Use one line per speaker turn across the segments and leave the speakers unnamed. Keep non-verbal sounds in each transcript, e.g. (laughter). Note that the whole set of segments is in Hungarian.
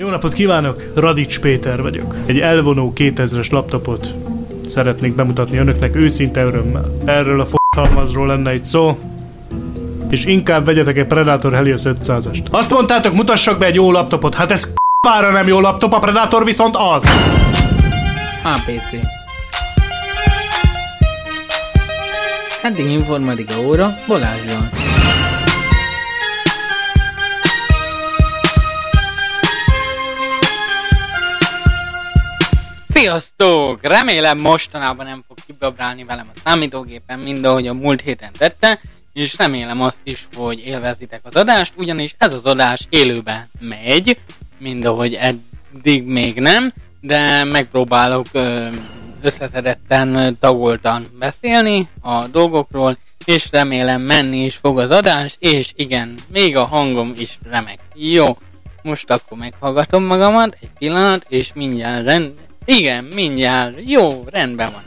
Jó napot kívánok, Radics Péter vagyok. Egy elvonó 2000-es laptopot szeretnék bemutatni önöknek őszinte örömmel. Erről a f***halmazról lenne egy szó, és inkább vegyetek egy Predator Helios 500-ast. Azt mondtátok, mutassak be egy jó laptopot, hát ez k***ára nem jó laptop, a Predator viszont az.
APC Eddig informatika óra Balázsral. Sziasztok! Remélem mostanában nem fog kibabrálni velem a számítógépen, mind ahogy a múlt héten tette, és remélem azt is, hogy élvezitek az adást, ugyanis ez az adás élőben megy, mind ahogy eddig még nem, de megpróbálok összeszedetten, tagoltan beszélni a dolgokról, és remélem menni is fog az adás, és igen, még a hangom is remek. Jó, most akkor meghallgatom magamat, egy pillanat, és mindjárt rend... Igen, mindjárt, jó, rendben van.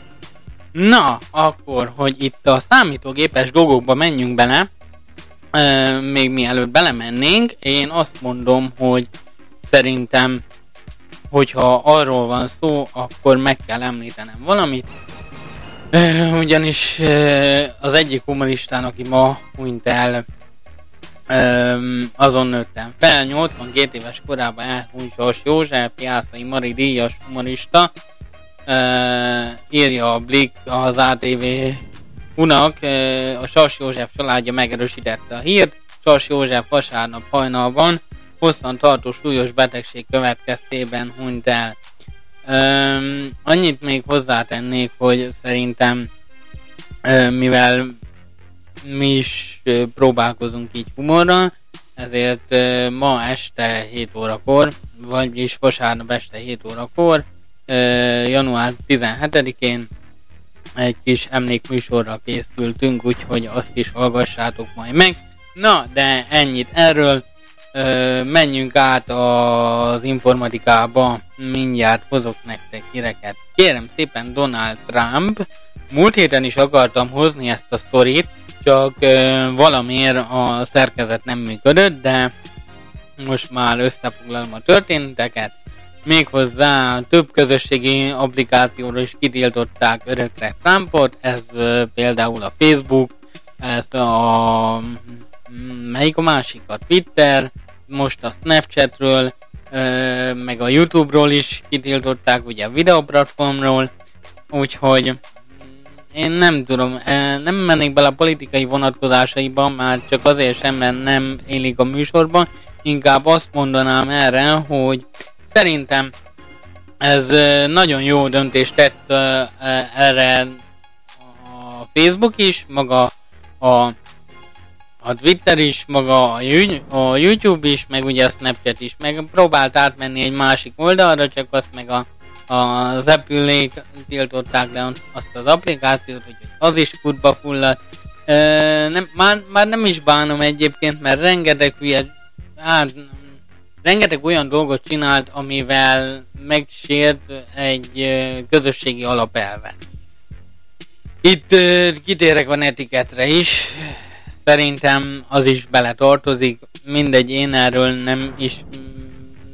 Na, akkor, hogy itt a számítógépes dolgokba menjünk bele, euh, még mielőtt belemennénk, én azt mondom, hogy szerintem hogyha arról van szó, akkor meg kell említenem valamit. Ugyanis az egyik humoristának, aki ma hunyt el, azon nőttem fel, 82 éves korában elhunyt Sas József, Jászai Mari díjas humorista, írja a Blik az ATV unak, a Sas József családja megerősítette a hírt, Sas József vasárnap hajnalban hosszan tartó súlyos betegség következtében hunyt el. Öm, annyit még hozzátennék, hogy szerintem ö, mivel mi is próbálkozunk így humorral, ezért ma este 7 órakor, vagyis vasárnap este 7 órakor, január 17-én egy kis emlékműsorra készültünk, úgyhogy azt is hallgassátok majd meg. Na, de ennyit erről menjünk át az informatikába, mindjárt hozok nektek híreket. Kérem szépen Donald Trump, múlt héten is akartam hozni ezt a sztorit, csak valamiért a szerkezet nem működött, de most már összefoglalom a történeteket. Méghozzá több közösségi applikációra is kitiltották örökre Trumpot, ez például a Facebook, ez a melyik a másik? A Twitter, most a Snapchatről, meg a YouTube-ról is kitiltották, ugye a videoplatformról, úgyhogy én nem tudom, nem mennék bele a politikai vonatkozásaiba, már csak azért sem, mert nem élik a műsorban, inkább azt mondanám erre, hogy szerintem ez nagyon jó döntést tett erre a Facebook is, maga a a Twitter is, maga a YouTube is, meg ugye a Snapchat is, meg próbált átmenni egy másik oldalra, csak azt meg a az apple tiltották le azt az applikációt, hogy az is kutba fulladt. E, nem, már, már nem is bánom egyébként, mert rengeteg hülye, hát, rengeteg olyan dolgot csinált, amivel megsért egy közösségi alapelve. Itt uh, kitérek a netiketre is, Szerintem az is bele tartozik. Mindegy, én erről nem is,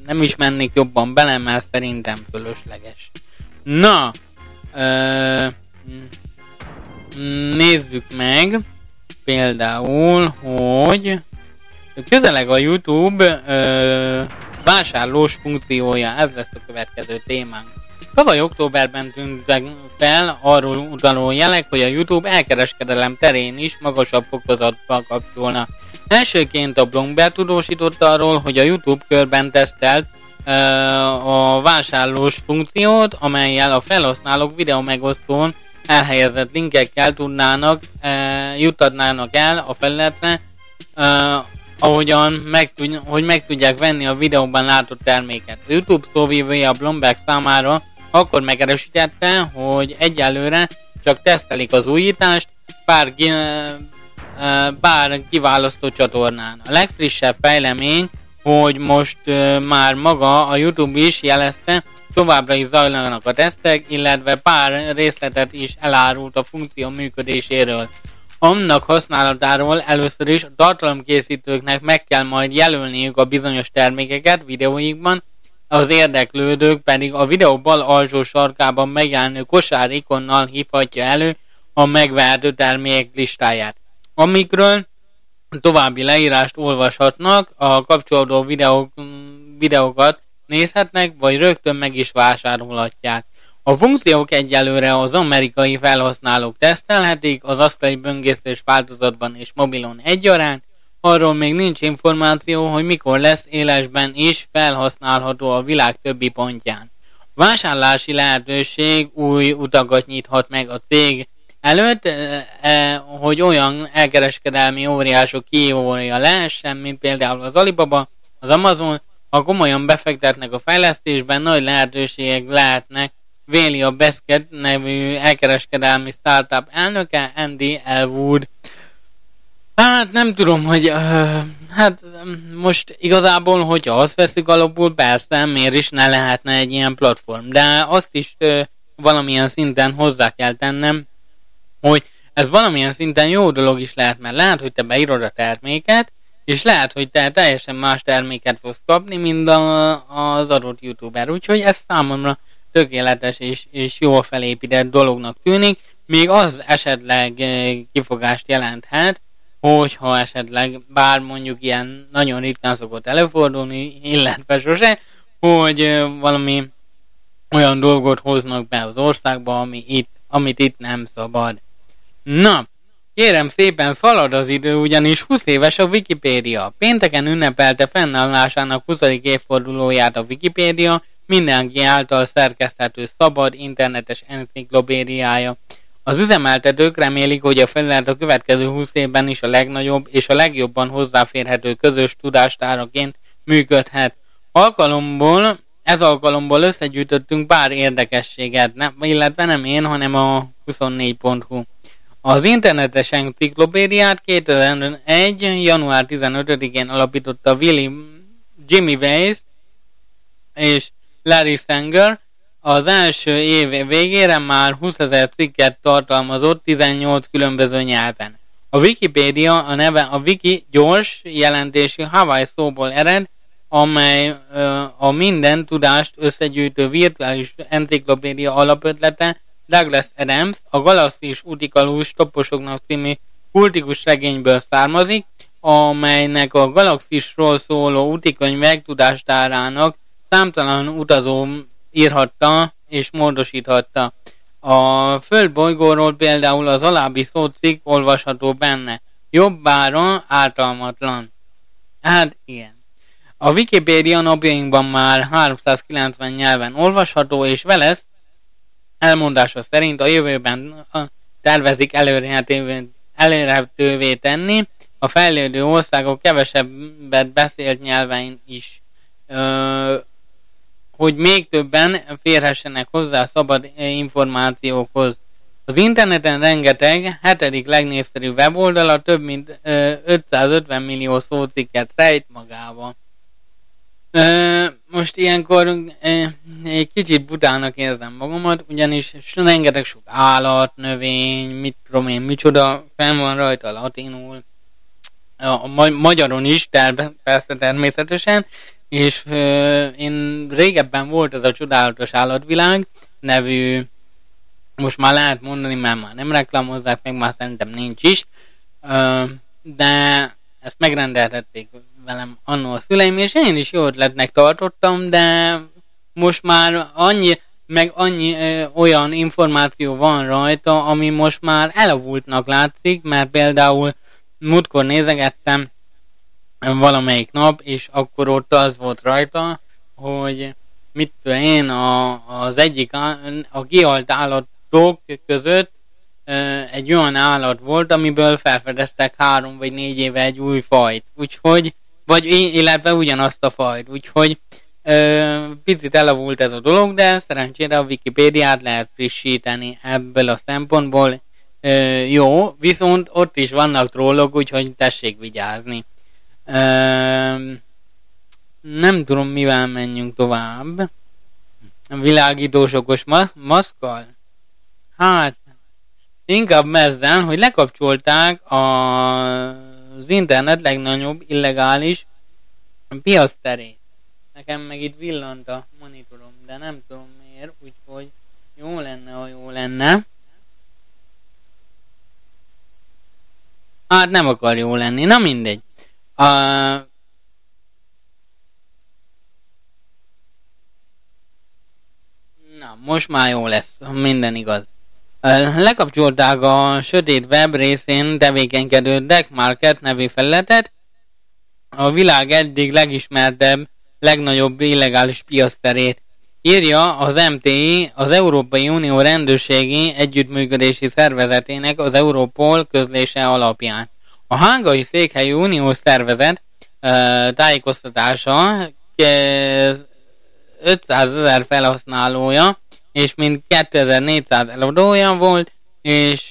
nem is mennék jobban bele, mert szerintem fölösleges. Na, ö, nézzük meg például, hogy közeleg a YouTube ö, vásárlós funkciója, ez lesz a következő témánk. Tavaly októberben tűntek fel arról utaló jelek, hogy a YouTube elkereskedelem terén is magasabb fokozatban kapcsolna. Elsőként a Bloomberg tudósította arról, hogy a YouTube körben tesztelt a vásárlós funkciót, amelyel a felhasználók videó megosztón elhelyezett linkekkel tudnának, uh, juttatnának el a felületre, uh, ahogyan meg, hogy meg tudják venni a videóban látott terméket. A YouTube szóvívője a Bloomberg számára akkor megerősítette, hogy egyelőre csak tesztelik az újítást pár, pár kiválasztó csatornán. A legfrissebb fejlemény, hogy most már maga a YouTube is jelezte, továbbra is zajlanak a tesztek, illetve pár részletet is elárult a funkció működéséről. Annak használatáról először is a tartalomkészítőknek meg kell majd jelölniük a bizonyos termékeket videóikban, az érdeklődők pedig a videó bal alsó sarkában megjelenő kosár ikonnal hívhatja elő a megvehető termékek listáját, amikről további leírást olvashatnak, a kapcsolódó videók, videókat nézhetnek, vagy rögtön meg is vásárolhatják. A funkciók egyelőre az amerikai felhasználók tesztelhetik, az asztali böngészés változatban és mobilon egyaránt, arról még nincs információ, hogy mikor lesz élesben is felhasználható a világ többi pontján. Vásárlási lehetőség új utakat nyithat meg a cég előtt, hogy olyan elkereskedelmi óriások kiója lehessen, mint például az Alibaba, az Amazon, ha komolyan befektetnek a fejlesztésben, nagy lehetőségek lehetnek. Véli a Basket nevű elkereskedelmi startup elnöke Andy Elwood. Hát nem tudom, hogy uh, hát most igazából, hogyha azt veszük alapul, persze, miért is ne lehetne egy ilyen platform, de azt is uh, valamilyen szinten hozzá kell tennem, hogy ez valamilyen szinten jó dolog is lehet, mert lehet, hogy te beírod a terméket, és lehet, hogy te teljesen más terméket fogsz kapni, mint a, az adott youtuber. Úgyhogy ez számomra tökéletes és, és jó felépített dolognak tűnik. Még az esetleg eh, kifogást jelenthet, hogyha esetleg, bár mondjuk ilyen nagyon ritkán szokott előfordulni, illetve sose, hogy eh, valami olyan dolgot hoznak be az országba, ami itt, amit itt nem szabad. Na, Kérem szépen, szalad az idő, ugyanis 20 éves a Wikipédia. Pénteken ünnepelte fennállásának 20. évfordulóját a Wikipédia, mindenki által szerkeszthető szabad internetes enciklopédiája. Az üzemeltetők remélik, hogy a felület a következő 20 évben is a legnagyobb és a legjobban hozzáférhető közös tudástáraként működhet. Alkalomból, ez alkalomból összegyűjtöttünk pár érdekességet, nem, illetve nem én, hanem a 24.hu. Az internetes enciklopédiát 2001. január 15-én alapította Willy Jimmy Weiss és Larry Sanger. Az első év végére már 20 ezer cikket tartalmazott 18 különböző nyelven. A Wikipédia a neve a Wiki gyors jelentésű Hawaii szóból ered, amely ö, a minden tudást összegyűjtő virtuális enciklopédia alapötlete, Douglas Adams a Galaxis Utikalus toposoknak című kultikus regényből származik, amelynek a galaxisról szóló utikönyv megtudástárának számtalan utazó írhatta és módosíthatta. A földbolygóról például az alábbi szócikk olvasható benne. Jobbára ártalmatlan. Hát igen. A Wikipédia napjainkban már 390 nyelven olvasható, és vele elmondása szerint a jövőben tervezik elérhetővé tenni. A fejlődő országok kevesebbet beszélt nyelvein is, hogy még többen férhessenek hozzá szabad információkhoz. Az interneten rengeteg, hetedik legnépszerűbb weboldala több mint 550 millió szócikket rejt magába most ilyenkor egy kicsit butának érzem magamat, ugyanis rengeteg sok állat, növény, mit tudom én, micsoda, fenn van rajta latinul, a magyaron is, ter- persze természetesen, és én régebben volt ez a csodálatos állatvilág nevű, most már lehet mondani, mert már nem reklámozzák, meg már szerintem nincs is, de ezt megrendeltették velem annó a szüleim, és én is jó ötletnek tartottam, de most már annyi, meg annyi ö, olyan információ van rajta, ami most már elavultnak látszik, mert például múltkor nézegettem valamelyik nap, és akkor ott az volt rajta, hogy mit tudom én, a, az egyik a, a kihalt állatok között egy olyan állat volt, amiből felfedeztek három vagy négy éve egy új fajt. Úgyhogy vagy illetve ugyanazt a fajt. Úgyhogy ö, picit elavult ez a dolog, de szerencsére a Wikipédiát lehet frissíteni ebből a szempontból. Ö, jó, viszont ott is vannak trollok, úgyhogy tessék vigyázni. Ö, nem tudom, mivel menjünk tovább. Világítós okos ma- maszkal? Hát, inkább mezzen, hogy lekapcsolták a az internet legnagyobb illegális piacterét. Nekem meg itt villant a monitorom, de nem tudom miért, úgyhogy jó lenne, ha jó lenne. Hát nem akar jó lenni, na mindegy. A... Na, most már jó lesz, minden igaz. Lekapcsolták a sötét web részén tevékenykedő Deck Market nevű felületet, a világ eddig legismertebb, legnagyobb illegális piaszterét. Írja az MTI, az Európai Unió rendőrségi együttműködési szervezetének az Europol közlése alapján. A hángai székhelyű uniós szervezet tájékoztatása 500 ezer felhasználója és mint 2400 eladója volt, és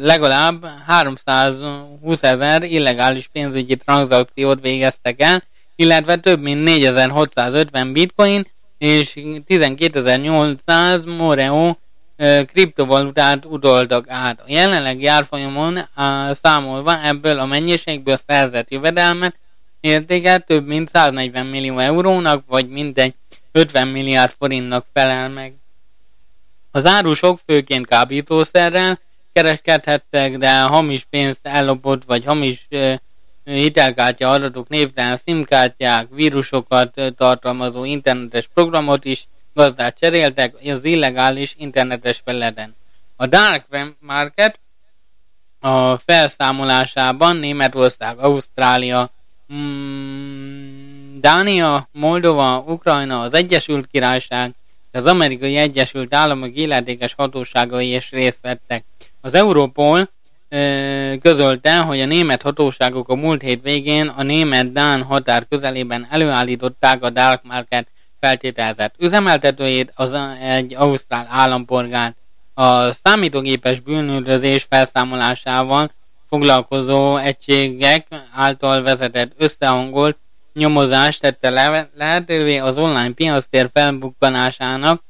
legalább 320 ezer illegális pénzügyi tranzakciót végeztek el, illetve több mint 4650 bitcoin és 12800 Moreo kriptovalutát utoltak át. A jelenlegi árfolyamon számolva ebből a mennyiségből szerzett jövedelmet értéke több mint 140 millió eurónak, vagy mintegy 50 milliárd forintnak felel meg. Az árusok főként kábítószerrel kereskedhettek, de hamis pénzt ellopott vagy hamis uh, hitelkártya adatok, névtelen szimkártyák, vírusokat tartalmazó internetes programot is gazdát cseréltek az illegális internetes felületen. A Dark Web Market a felszámolásában Németország, Ausztrália, mm, Dánia, Moldova, Ukrajna, az Egyesült Királyság, az amerikai Egyesült Államok illetékes hatóságai is részt vettek. Az Europol ö, közölte, hogy a német hatóságok a múlt hét végén a német-dán határ közelében előállították a Dark Market feltételezett üzemeltetőjét, az egy ausztrál állampolgárt. A számítógépes bűnüldözés felszámolásával foglalkozó egységek által vezetett összehangolt nyomozás tette le- lehetővé az online piactér felbukkanásának,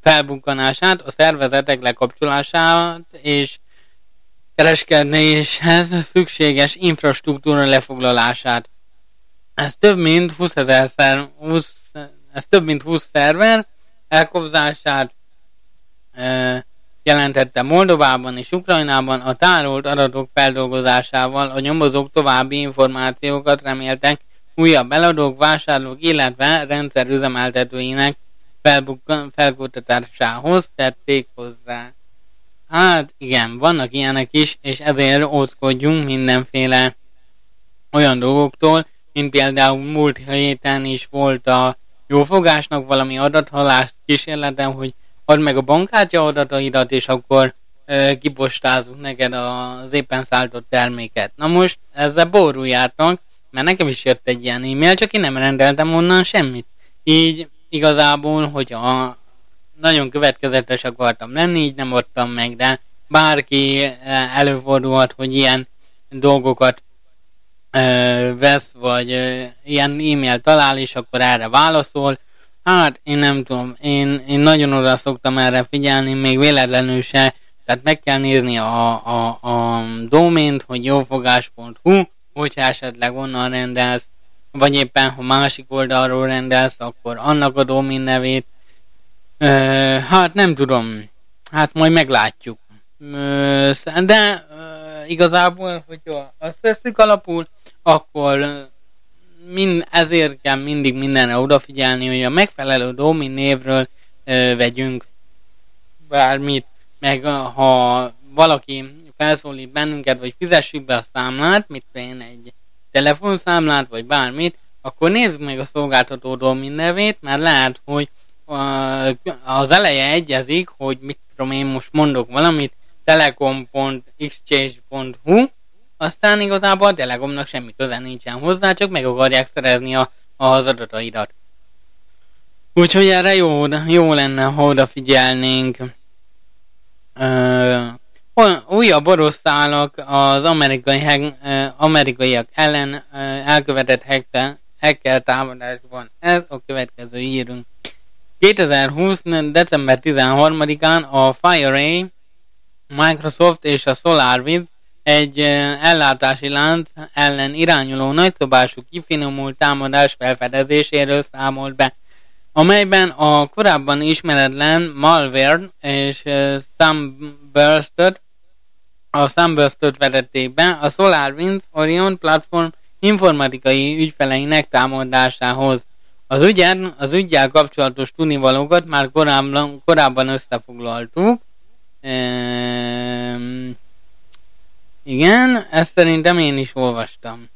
felbukkanását, a szervezetek lekapcsolását és kereskedéshez szükséges infrastruktúra lefoglalását. Ez több mint 20 ezer szer, 20, ez több mint 20 szerver elkobzását e, jelentette Moldovában és Ukrajnában a tárolt adatok feldolgozásával a nyomozók további információkat reméltek újabb eladók, vásárlók, illetve rendszerüzemeltetőinek felkutatásához tették hozzá. Hát igen, vannak ilyenek is, és ezért óckodjunk mindenféle olyan dolgoktól, mint például múlt héten is volt a jófogásnak valami adathalást kísérletem, hogy add meg a bankkártya adataidat, és akkor e, kipostázunk neked az éppen szállított terméket. Na most ezzel boruljátok, mert nekem is jött egy ilyen e-mail, csak én nem rendeltem onnan semmit. Így igazából, hogyha nagyon következetes akartam lenni, így nem adtam meg, de bárki eh, előfordulhat, hogy ilyen dolgokat ö, eh, vesz, vagy ö, eh, ilyen e-mail talál, és akkor erre válaszol. Hát én nem tudom, én, én nagyon oda szoktam erre figyelni, még véletlenül se, tehát meg kell nézni a, a, a domént, hogy jófogás.hu, hogyha esetleg onnan rendelsz, vagy éppen ha másik oldalról rendelsz, akkor annak a domin nevét. E, hát nem tudom, hát majd meglátjuk. E, de e, igazából, hogyha azt veszük alapul, akkor mind, ezért kell mindig mindenre odafigyelni, hogy a megfelelő domin névről e, vegyünk bármit, meg ha valaki felszólít bennünket, vagy fizessük be a számlát, mit én egy telefonszámlát, vagy bármit, akkor nézzük meg a szolgáltató domain nevét, mert lehet, hogy az eleje egyezik, hogy mit tudom én most mondok valamit, telekom.exchange.hu, aztán igazából a Telekomnak semmi köze nincsen hozzá, csak meg akarják szerezni a, az adataidat. Úgyhogy erre jó, jó lenne, ha odafigyelnénk. Ö, újabb orosz az amerikai, amerikaiak ellen elkövetett hacker, hacker támadásban. Ez a következő írunk. 2020. december 13-án a FireRay, Microsoft és a SolarWinds egy ellátási lánc ellen irányuló nagyszobású kifinomult támadás felfedezéséről számolt be, amelyben a korábban ismeretlen malware és Sunburst-öt a Sunburst-öt vetették be a SolarWinds Orion platform informatikai ügyfeleinek támadásához. Az ügyet, az ügyel kapcsolatos tudnivalókat már korábban, korábban összefoglaltuk. Ehm, igen, ezt szerintem én is olvastam.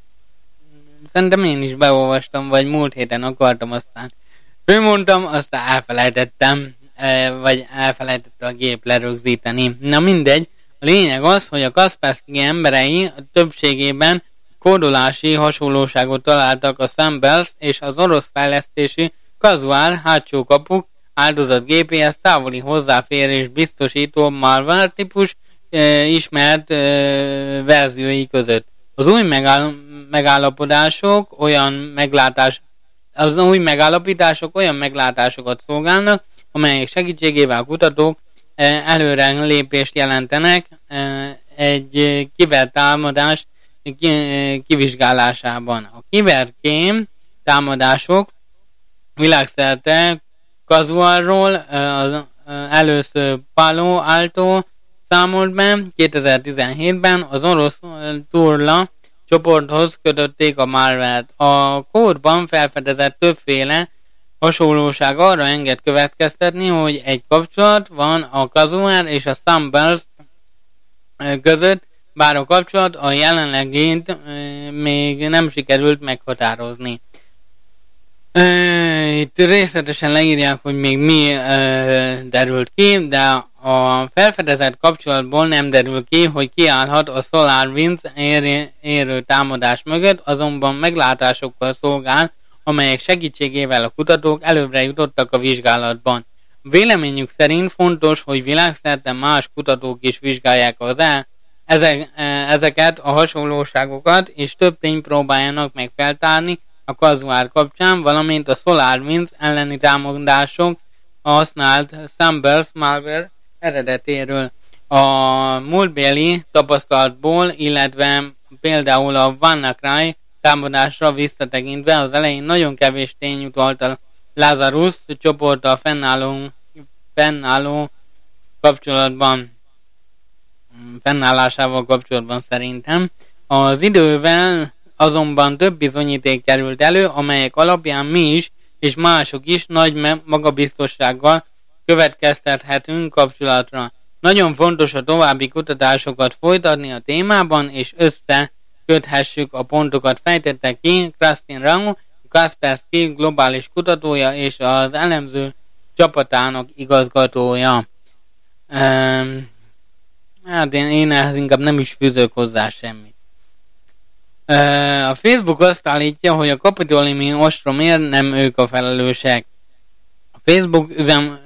Szerintem én is beolvastam, vagy múlt héten akartam, aztán főmondtam, aztán elfelejtettem, vagy elfelejtette a gép lerögzíteni. Na mindegy, a lényeg az, hogy a Kaspersky emberei a többségében kódolási hasonlóságot találtak a Sambels és az orosz fejlesztési kazuár hátsó kapuk áldozat GPS távoli hozzáférés biztosító malware típus e, ismert e, verziói között. Az új megáll, megállapodások olyan meglátás az új megállapítások olyan meglátásokat szolgálnak, amelyek segítségével kutatók előre lépést jelentenek egy kibertámadás kivizsgálásában. A kiberkém támadások világszerte Casualról az először Palo Alto számolt be 2017-ben az orosz Turla csoporthoz kötötték a malware A kódban felfedezett többféle hasonlóság arra enged következtetni, hogy egy kapcsolat van a Casual és a Sunburst között, bár a kapcsolat a jelenlegét még nem sikerült meghatározni. Itt részletesen leírják, hogy még mi derült ki, de a felfedezett kapcsolatból nem derül ki, hogy kiállhat a SolarWinds érő támadás mögött, azonban meglátásokkal szolgál, amelyek segítségével a kutatók előbbre jutottak a vizsgálatban. Véleményük szerint fontos, hogy világszerte más kutatók is vizsgálják az el, ezek, e, ezeket a hasonlóságokat, és több tény próbáljanak meg feltárni a kazuár kapcsán, valamint a SolarWinds elleni támadások használt Sunburst malware eredetéről. A múltbéli tapasztalatból, illetve például a WannaCry támadásra visszatekintve az elején nagyon kevés tény utalt a Lazarus csoporttal fennálló, fennálló kapcsolatban fennállásával kapcsolatban szerintem. Az idővel azonban több bizonyíték került elő, amelyek alapján mi is és mások is nagy magabiztossággal következtethetünk kapcsolatra. Nagyon fontos a további kutatásokat folytatni a témában, és összeköthessük a pontokat, fejtette ki Krastin Rau, Kaspersky globális kutatója és az elemző csapatának igazgatója. Um, Hát én, én ehhez inkább nem is fűzök hozzá semmit. A Facebook azt állítja, hogy a kapitoliumi ostromért nem ők a felelősek. Facebook üzem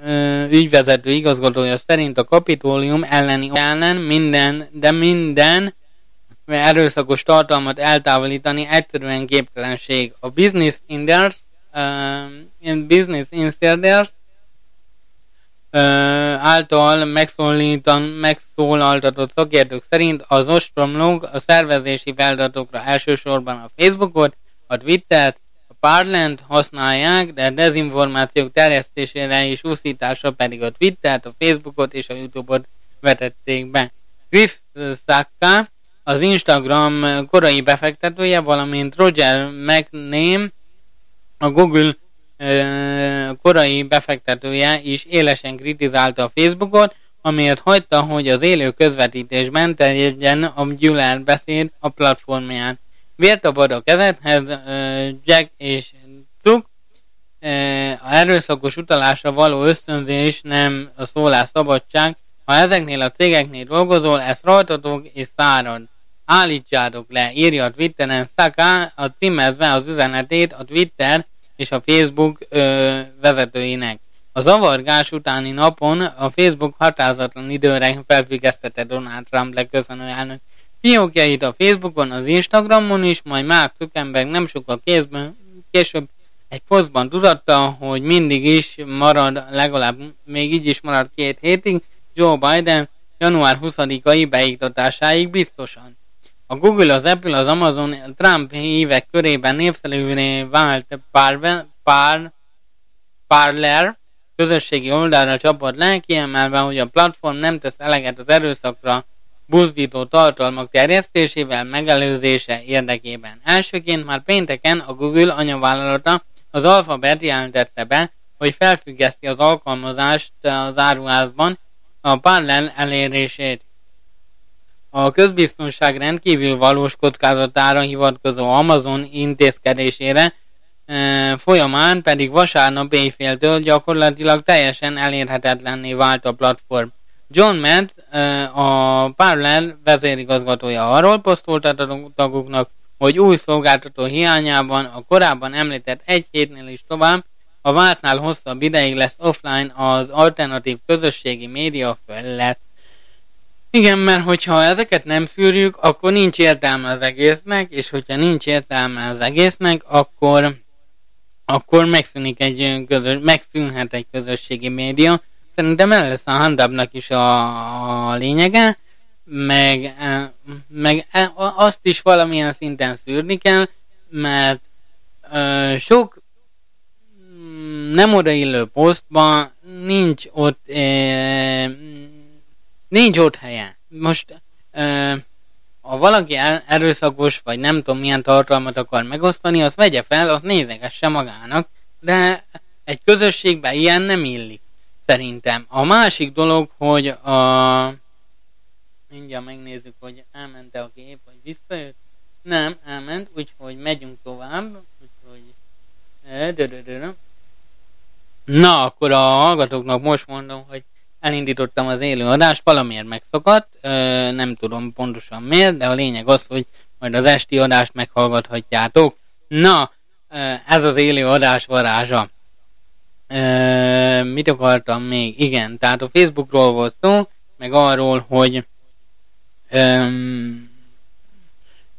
ügyvezető igazgatója szerint a kapitólium elleni ellen minden, de minden erőszakos tartalmat eltávolítani egyszerűen képtelenség. A Business Insiders, uh, Business Insiders által megszólítan, megszólaltatott szakértők szerint az ostromlók a szervezési feladatokra elsősorban a Facebookot, a Twittert, a Parlent használják, de a dezinformációk terjesztésére és úszításra pedig a Twittert, a Facebookot és a Youtube-ot vetették be. Chris Sacca, az Instagram korai befektetője, valamint Roger McName, a Google korai befektetője is élesen kritizálta a Facebookot, amiért hagyta, hogy az élő közvetítésben terjedjen a gyűlölet beszéd a platformján. Vért a kezethez Jack és Cuk, a erőszakos utalásra való ösztönzés nem a szólás szabadság. Ha ezeknél a cégeknél dolgozol, ezt rajtatok és szárad. Állítsátok le, írja a Twitteren Saka, a címezve az üzenetét a Twitter és a Facebook ö, vezetőinek. A zavargás utáni napon a Facebook határozatlan időre felfüggesztette Donald Trump leköszönő elnök fiókjait a Facebookon, az Instagramon is, majd Mark Zuckerberg nem sokkal kézben, később egy posztban tudatta, hogy mindig is marad, legalább még így is marad két hétig, Joe Biden január 20-ai beiktatásáig biztosan. A Google, az Apple, az Amazon Trump évek körében népszerűvé vált pár, pár, Parler közösségi oldalra csapott le, kiemelve, hogy a platform nem tesz eleget az erőszakra buzdító tartalmak terjesztésével megelőzése érdekében. Elsőként már pénteken a Google anyavállalata az Alphabet jelentette be, hogy felfüggeszti az alkalmazást az áruházban a parallel elérését. A közbiztonság rendkívül valós kockázatára hivatkozó Amazon intézkedésére e, folyamán pedig vasárnap éjféltől gyakorlatilag teljesen elérhetetlenné vált a platform. John Matt, e, a Parallel vezérigazgatója arról posztolta a tagoknak, hogy új szolgáltató hiányában a korábban említett egy hétnél is tovább a vártnál hosszabb ideig lesz offline az alternatív közösségi média felület. Igen, mert hogyha ezeket nem szűrjük, akkor nincs értelme az egésznek, és hogyha nincs értelme az egésznek, akkor, akkor megszűnik egy közös, megszűnhet egy közösségi média. Szerintem el lesz a handabnak is a, a lényege, meg, e, meg e, azt is valamilyen szinten szűrni kell, mert ö, sok nem odaillő posztban nincs ott e, nincs ott helye. Most e, ha valaki erőszakos, vagy nem tudom milyen tartalmat akar megosztani, azt vegye fel, azt nézegesse magának, de egy közösségben ilyen nem illik, szerintem. A másik dolog, hogy a... Mindjárt megnézzük, hogy elmente a kép, vagy visszajött. Nem, elment, úgyhogy megyünk tovább. Úgyhogy... Na, akkor a hallgatóknak most mondom, hogy elindítottam az élő adást, valamiért megszakadt, nem tudom pontosan miért, de a lényeg az, hogy majd az esti adást meghallgathatjátok. Na, ez az élő adás varázsa. Mit akartam még? Igen, tehát a Facebookról volt szó, meg arról, hogy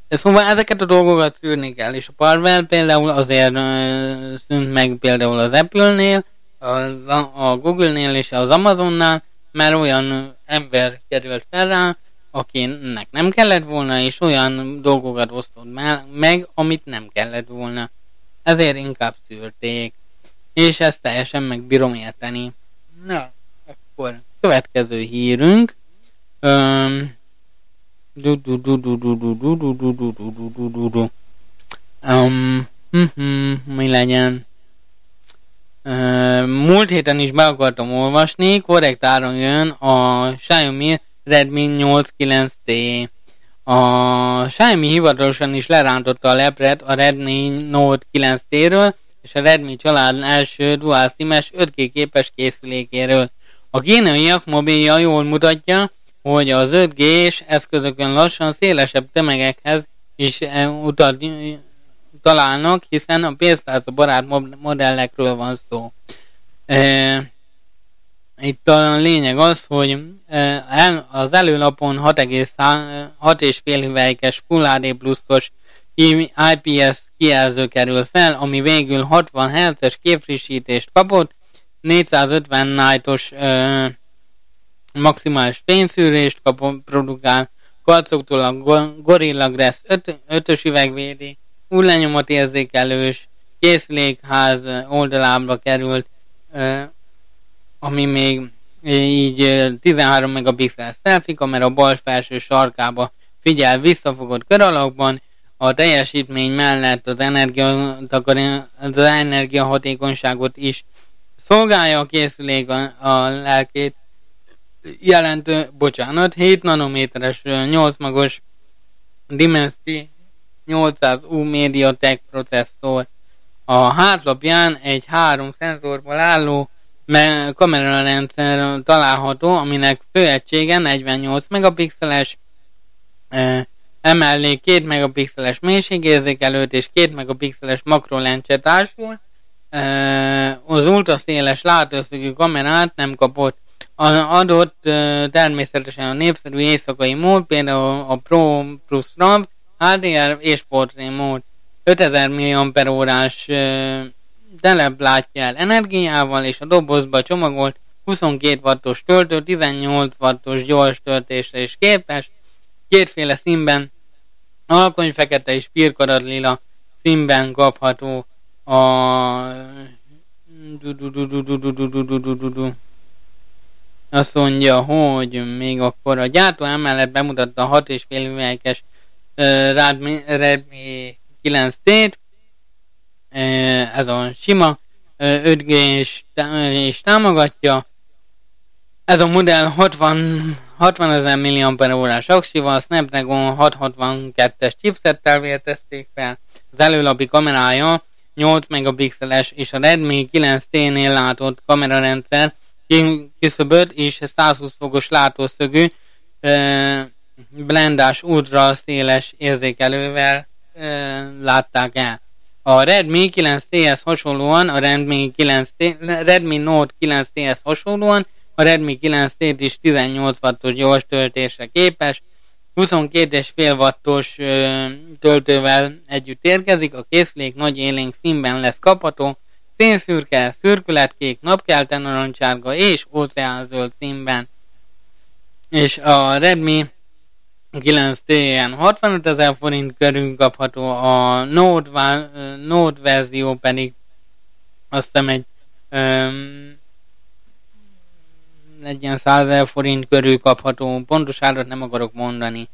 Szóval ezeket a dolgokat szűrni kell, és a Parvel például azért szűnt meg például az Apple-nél, a Google-nél és az Amazonnál, mert olyan ember került fel rá, akinek nem kellett volna, és olyan dolgokat osztott meg, amit nem kellett volna. Ezért inkább szűrték. És ezt teljesen megbírom érteni. Na, akkor következő hírünk. Um, um, mi legyen? Múlt héten is be akartam olvasni, korrekt áron jön a Xiaomi Redmi 8 9T. A Xiaomi hivatalosan is lerántotta a lepret a Redmi Note 9T-ről, és a Redmi család első dual SIM-es 5G képes készülékéről. A kínaiak mobilja jól mutatja, hogy az 5G-s eszközökön lassan szélesebb tömegekhez is utat találnak, hiszen a pénztárca barát modellekről van szó. E, itt a lényeg az, hogy e, az előlapon 6,5 hüvelykes Full HD pluszos IPS kijelző kerül fel, ami végül 60 Hz-es képfrissítést kapott, 450 nightos e, maximális fényszűrést kapott, produkál, kalcoktól a Gorilla Glass 5-ös üvegvédi, hullanyomat érzékelős készülékház oldalába került, ami még így 13 megapixel selfie kamera bal felső sarkába figyel visszafogott kör alakban, a teljesítmény mellett az, energia, az energiahatékonyságot is szolgálja a készülék a, a lelkét jelentő, bocsánat, 7 nanométeres 8 magos Dimensity 800U MediaTek processzor. A hátlapján egy három szenzorból álló kamerarendszer található, aminek főegysége 48 megapixeles, e, emellé 2 megapixeles mélységérzékelőt és 2 megapixeles makrolencse társul. E, az ultraszéles látószögű kamerát nem kapott. Adott e, természetesen a népszerű éjszakai mód, például a Pro Plus RAM, HDR és portré mód 5000 mAh telep látja el energiával, és a dobozba csomagolt 22 wattos töltő, 18 wattos gyors töltésre is képes, kétféle színben Alkony fekete és pirkarad lila színben kapható a azt mondja, hogy még akkor a gyártó emellett bemutatta a 6,5 üvegekes Redmi 9T-t, ez a sima. 5G és, és támogatja. Ez a modell 60 60 ezer mAh aksival, Snapdragon 662-es chipsettel vértezték fel, az előlapi kamerája 8 megapixeles és a Redmi 9T-nél látott kamerarendszer küszöböt és 120 fokos látószögű blendás ultra széles érzékelővel látták el. A Redmi 9T-hez hasonlóan, a Redmi, 9T, Redmi Note 9T-hez hasonlóan a Redmi 9T is 18 wattos gyors töltésre képes, 22,5 wattos ö, töltővel együtt érkezik, a készülék nagy élénk színben lesz kapható, szénszürke, szürkületkék, napkelten narancsárga és óceánzöld színben. És a Redmi 9T-en 65 ezer forint körül kapható, a Note, Note verzió pedig azt hiszem egy um, egy ilyen 100 ezer forint körül kapható, pontos árat nem akarok mondani.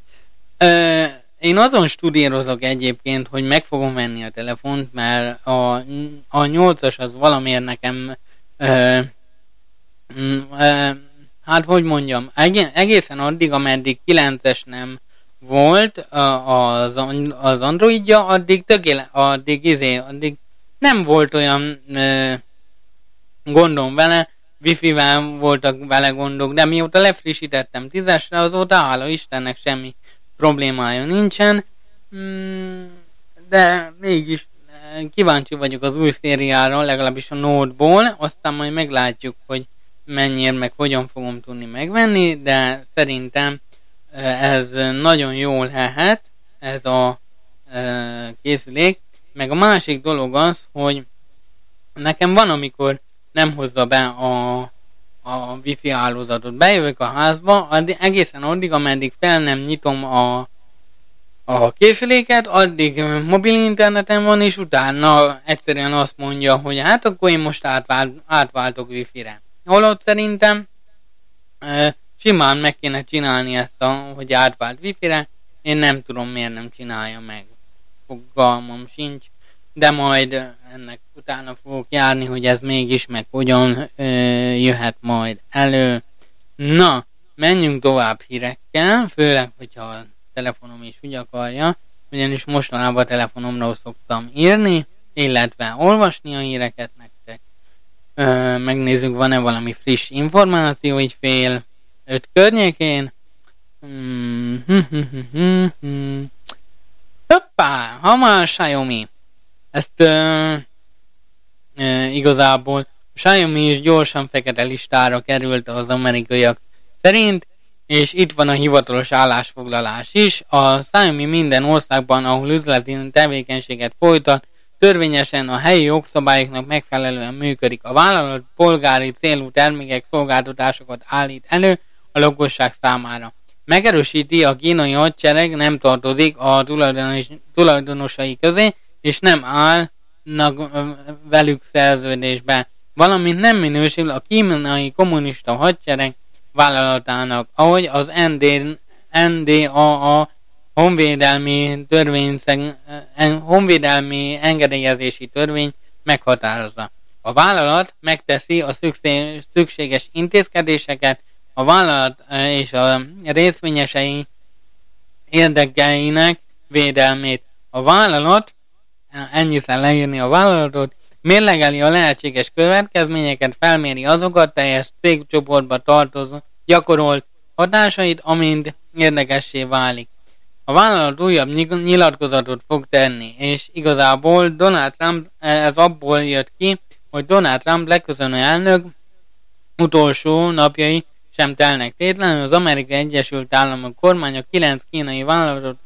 Ö, én azon studírozok egyébként, hogy meg fogom venni a telefont, mert a, a 8-as az valamiért nekem ö, ö, hát hogy mondjam, egészen addig, ameddig 9-es nem volt az, az Androidja, addig tökéle, addig izé, addig nem volt olyan ö, gondom vele, Wi-Fi-vel voltak vele gondok, de mióta lefrissítettem tízesre, azóta hála Istennek semmi problémája nincsen. Mm, de mégis eh, kíváncsi vagyok az új szériára, legalábbis a Note-ból, aztán majd meglátjuk, hogy mennyire meg hogyan fogom tudni megvenni, de szerintem ez nagyon jól lehet, ez a készülék. Meg a másik dolog az, hogy nekem van, amikor nem hozza be a, a wifi hálózatot. Bejövök a házba, addig, egészen addig, ameddig fel nem nyitom a, a készüléket, addig mobil interneten van, és utána egyszerűen azt mondja, hogy hát akkor én most átvált, átváltok wifi-re. Holott szerintem e, simán meg kéne csinálni ezt, a, hogy átvált wifi-re, én nem tudom miért nem csinálja meg. Fogalmam sincs de majd ennek utána fogok járni, hogy ez mégis meg hogyan ö, jöhet majd elő. Na, menjünk tovább hírekkel, főleg, hogyha a telefonom is úgy akarja, ugyanis mostanában a telefonomról szoktam írni, illetve olvasni a híreket nektek. Ö, megnézzük, van-e valami friss információ így fél öt környékén. Hmm, hm, hm, hm, hm. Hoppá, ha már Xiaomi. Ezt uh, uh, igazából Xiaomi is gyorsan fekete listára került az amerikaiak szerint, és itt van a hivatalos állásfoglalás is. A Xiaomi minden országban, ahol üzleti tevékenységet folytat, törvényesen a helyi jogszabályoknak megfelelően működik. A vállalat polgári célú termékek, szolgáltatásokat állít elő a lakosság számára. Megerősíti a kínai hadsereg nem tartozik a tulajdonos, tulajdonosai közé, és nem állnak velük szerződésbe, valamint nem minősül a kínai kommunista hadsereg vállalatának, ahogy az ND, NDAA honvédelmi törvény, honvédelmi engedélyezési törvény meghatározza. A vállalat megteszi a szükséges intézkedéseket, a vállalat és a részvényesei érdekeinek védelmét. A vállalat ennyit kell leírni a vállalatot, mérlegeli a lehetséges következményeket, felméri azokat teljes cégcsoportba tartozó gyakorolt hatásait, amint érdekessé válik. A vállalat újabb nyilatkozatot fog tenni, és igazából Donald Trump, ez abból jött ki, hogy Donald Trump leköszönő elnök utolsó napjai sem telnek tétlenül, az Amerikai Egyesült Államok kormánya kilenc kínai vállalatot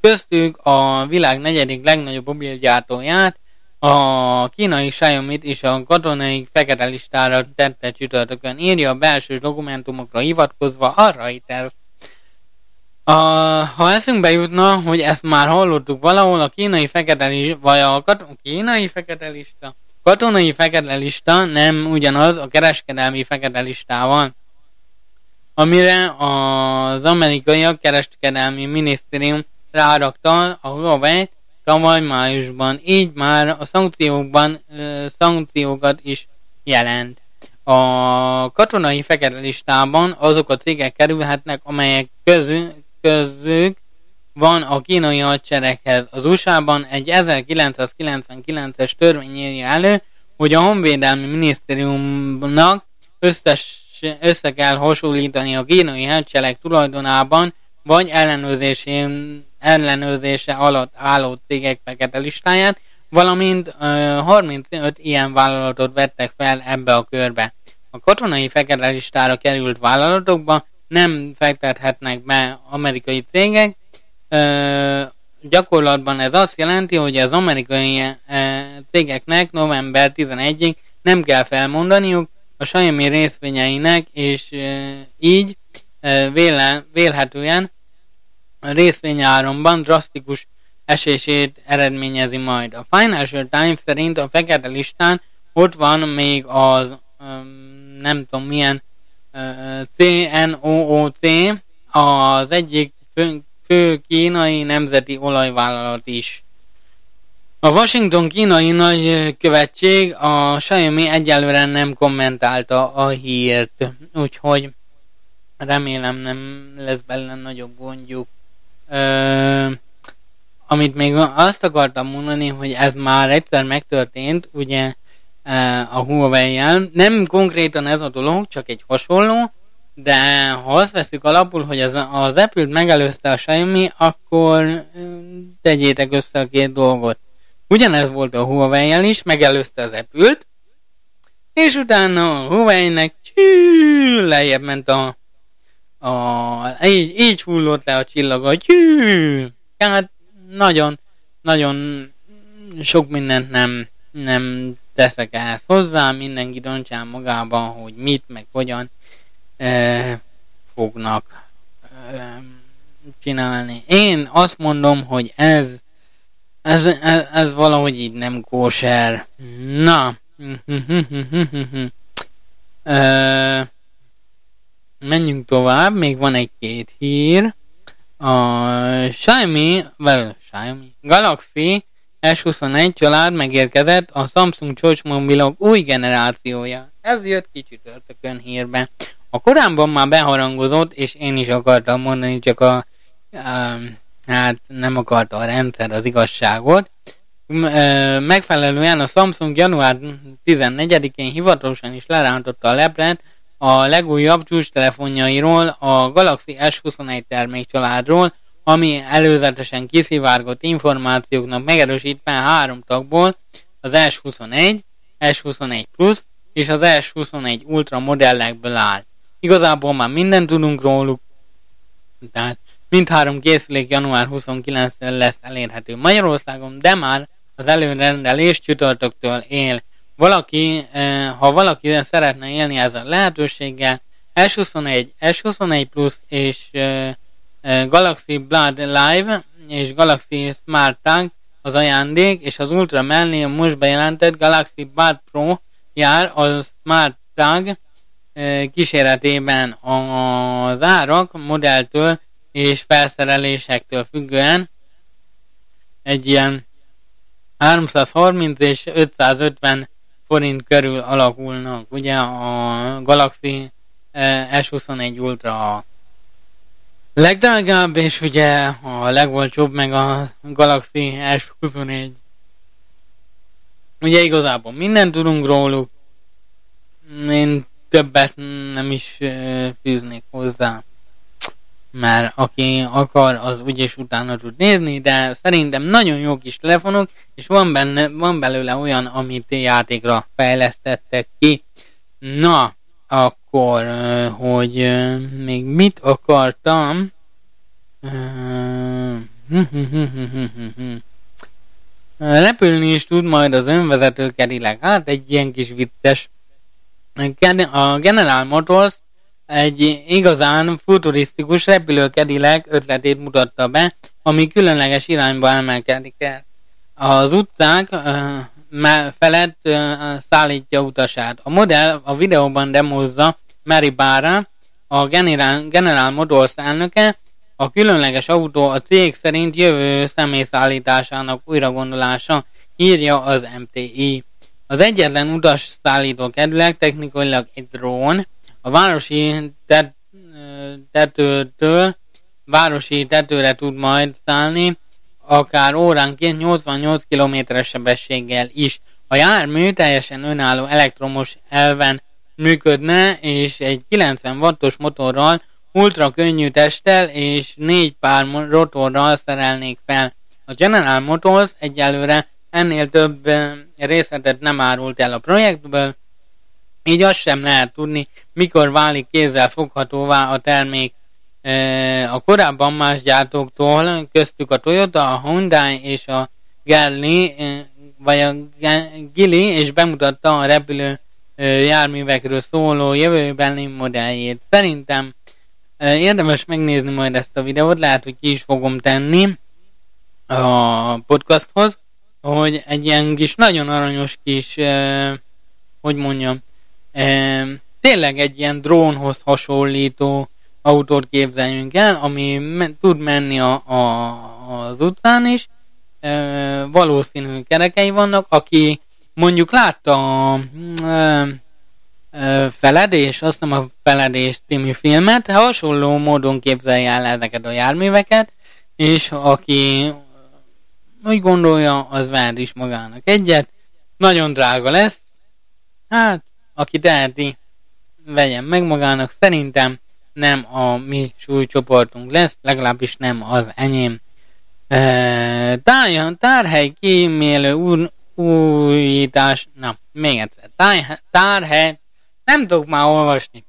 köztük a világ negyedik legnagyobb mobilgyártóját, a kínai xiaomi és a katonai fekete listára tette csütörtökön írja a belső dokumentumokra hivatkozva a Reuters. A, ha eszünkbe jutna, hogy ezt már hallottuk valahol, a kínai fekete lista, vagy a kat- kínai fekete lista, katonai fekete lista nem ugyanaz a kereskedelmi fekete listával, amire az amerikaiak kereskedelmi minisztérium rárakta a Huawei tavaly májusban, így már a szankciókban szankciókat is jelent. A katonai fekete listában azok a cégek kerülhetnek, amelyek közül, közük van a kínai hadsereghez. Az USA-ban egy 1999-es törvény írja elő, hogy a Honvédelmi Minisztériumnak összes, össze kell hasonlítani a kínai hadsereg tulajdonában vagy ellenőrzésén ellenőrzése alatt álló cégek fekete listáját, valamint 35 ilyen vállalatot vettek fel ebbe a körbe. A katonai fekete listára került vállalatokba nem fektethetnek be amerikai cégek, gyakorlatban ez azt jelenti, hogy az amerikai cégeknek november 11-ig nem kell felmondaniuk a Xiaomi részvényeinek, és így véle, vélhetően a részvényáramban drasztikus esését eredményezi majd. A Financial Times szerint a fekete listán ott van még az nem tudom milyen CNOOC, az egyik fő, kínai nemzeti olajvállalat is. A Washington kínai nagykövetség a Xiaomi egyelőre nem kommentálta a hírt, úgyhogy remélem nem lesz benne nagyobb gondjuk. Ö, amit még azt akartam mondani, hogy ez már egyszer megtörtént, ugye a Huawei-jel. Nem konkrétan ez a dolog, csak egy hasonló, de ha azt veszük alapul, hogy az, az Apple-t megelőzte a Xiaomi, akkor tegyétek össze a két dolgot. Ugyanez volt a Huawei-jel is, megelőzte az Apple-t, és utána a Huawei-nek lejjebb ment a a, így, így hullott le a csillaga, gyű! Hát nagyon, nagyon sok mindent nem, nem teszek ehhez hozzá, mindenki döntsán magában, hogy mit, meg hogyan e, fognak e, csinálni. Én azt mondom, hogy ez, ez, ez, ez valahogy így nem kóser. Na. (laughs) e, menjünk tovább, még van egy-két hír. A Xiaomi, well, Xiaomi, Galaxy S21 család megérkezett a Samsung csúcsmobilok új generációja. Ez jött ki csütörtökön hírbe. A korábban már beharangozott, és én is akartam mondani, csak a, um, hát nem akarta a rendszer az igazságot. Megfelelően a Samsung január 14-én hivatalosan is lerántotta a leplet, a legújabb csúcs telefonjairól, a Galaxy S21 termékcsaládról, ami előzetesen kiszivárgott információknak megerősítve három tagból az S21, S21 Plus és az S21 Ultra modellekből áll. Igazából már mindent tudunk róluk, tehát mindhárom készülék január 29 lesz elérhető Magyarországon, de már az előrendelés csütörtöktől él valaki, eh, ha valaki szeretne élni ezzel a lehetőséggel, S21, S21 Plus és eh, Galaxy Blood Live és Galaxy Smart Tag az ajándék, és az Ultra mellé a most bejelentett Galaxy Buds Pro jár a Smart Tag kíséretében az árak modelltől és felszerelésektől függően egy ilyen 330 és 550 forint körül alakulnak. Ugye a Galaxy eh, S21 Ultra legdrágább, és ugye a legolcsóbb meg a Galaxy S21. Ugye igazából mindent tudunk róluk, én többet nem is fűznék hozzá mert aki akar, az úgyis utána tud nézni, de szerintem nagyon jó kis telefonok, és van, benne, van belőle olyan, amit játékra fejlesztettek ki. Na, akkor, hogy még mit akartam? Repülni is tud majd az önvezető kerileg. Hát egy ilyen kis vicces. A General Motors egy igazán futurisztikus repülőkedileg ötletét mutatta be, ami különleges irányba emelkedik el. Az utcák felett szállítja utasát. A modell a videóban demozza Mary Barra, a General, General Motors elnöke, a különleges autó a cég szerint jövő személyszállításának újragondolása, írja az MTI. Az egyetlen utas szállító kedüleg technikailag egy drón, a városi tet, tetőtől városi tetőre tud majd szállni, akár óránként 88 km-es sebességgel is. A jármű teljesen önálló elektromos elven működne, és egy 90 wattos motorral, ultra könnyű testtel és négy pár rotorral szerelnék fel. A General Motors egyelőre ennél több részletet nem árult el a projektből, így azt sem lehet tudni, mikor válik kézzel foghatóvá a termék. A korábban más gyártóktól, köztük a Toyota, a Hyundai és a Gelli, vagy a Gili, és bemutatta a repülő járművekről szóló jövőbeni modelljét. Szerintem érdemes megnézni majd ezt a videót, lehet, hogy ki is fogom tenni a podcasthoz, hogy egy ilyen kis, nagyon aranyos kis, hogy mondjam, tényleg egy ilyen drónhoz hasonlító autót képzeljünk el, ami me- tud menni a, a, az utcán is, e, valószínű kerekei vannak, aki mondjuk látta a e, Feledés, azt hiszem a Feledés című filmet, hasonló módon képzelje el ezeket a járműveket, és aki úgy gondolja, az vehet is magának egyet. Nagyon drága lesz. Hát, aki teheti, vegyen meg magának. Szerintem nem a mi súlycsoportunk lesz, legalábbis nem az enyém. E, tár, tárhely kímélő úr, újítás, na, még egyszer, tár, tárhely, nem tudok már olvasni.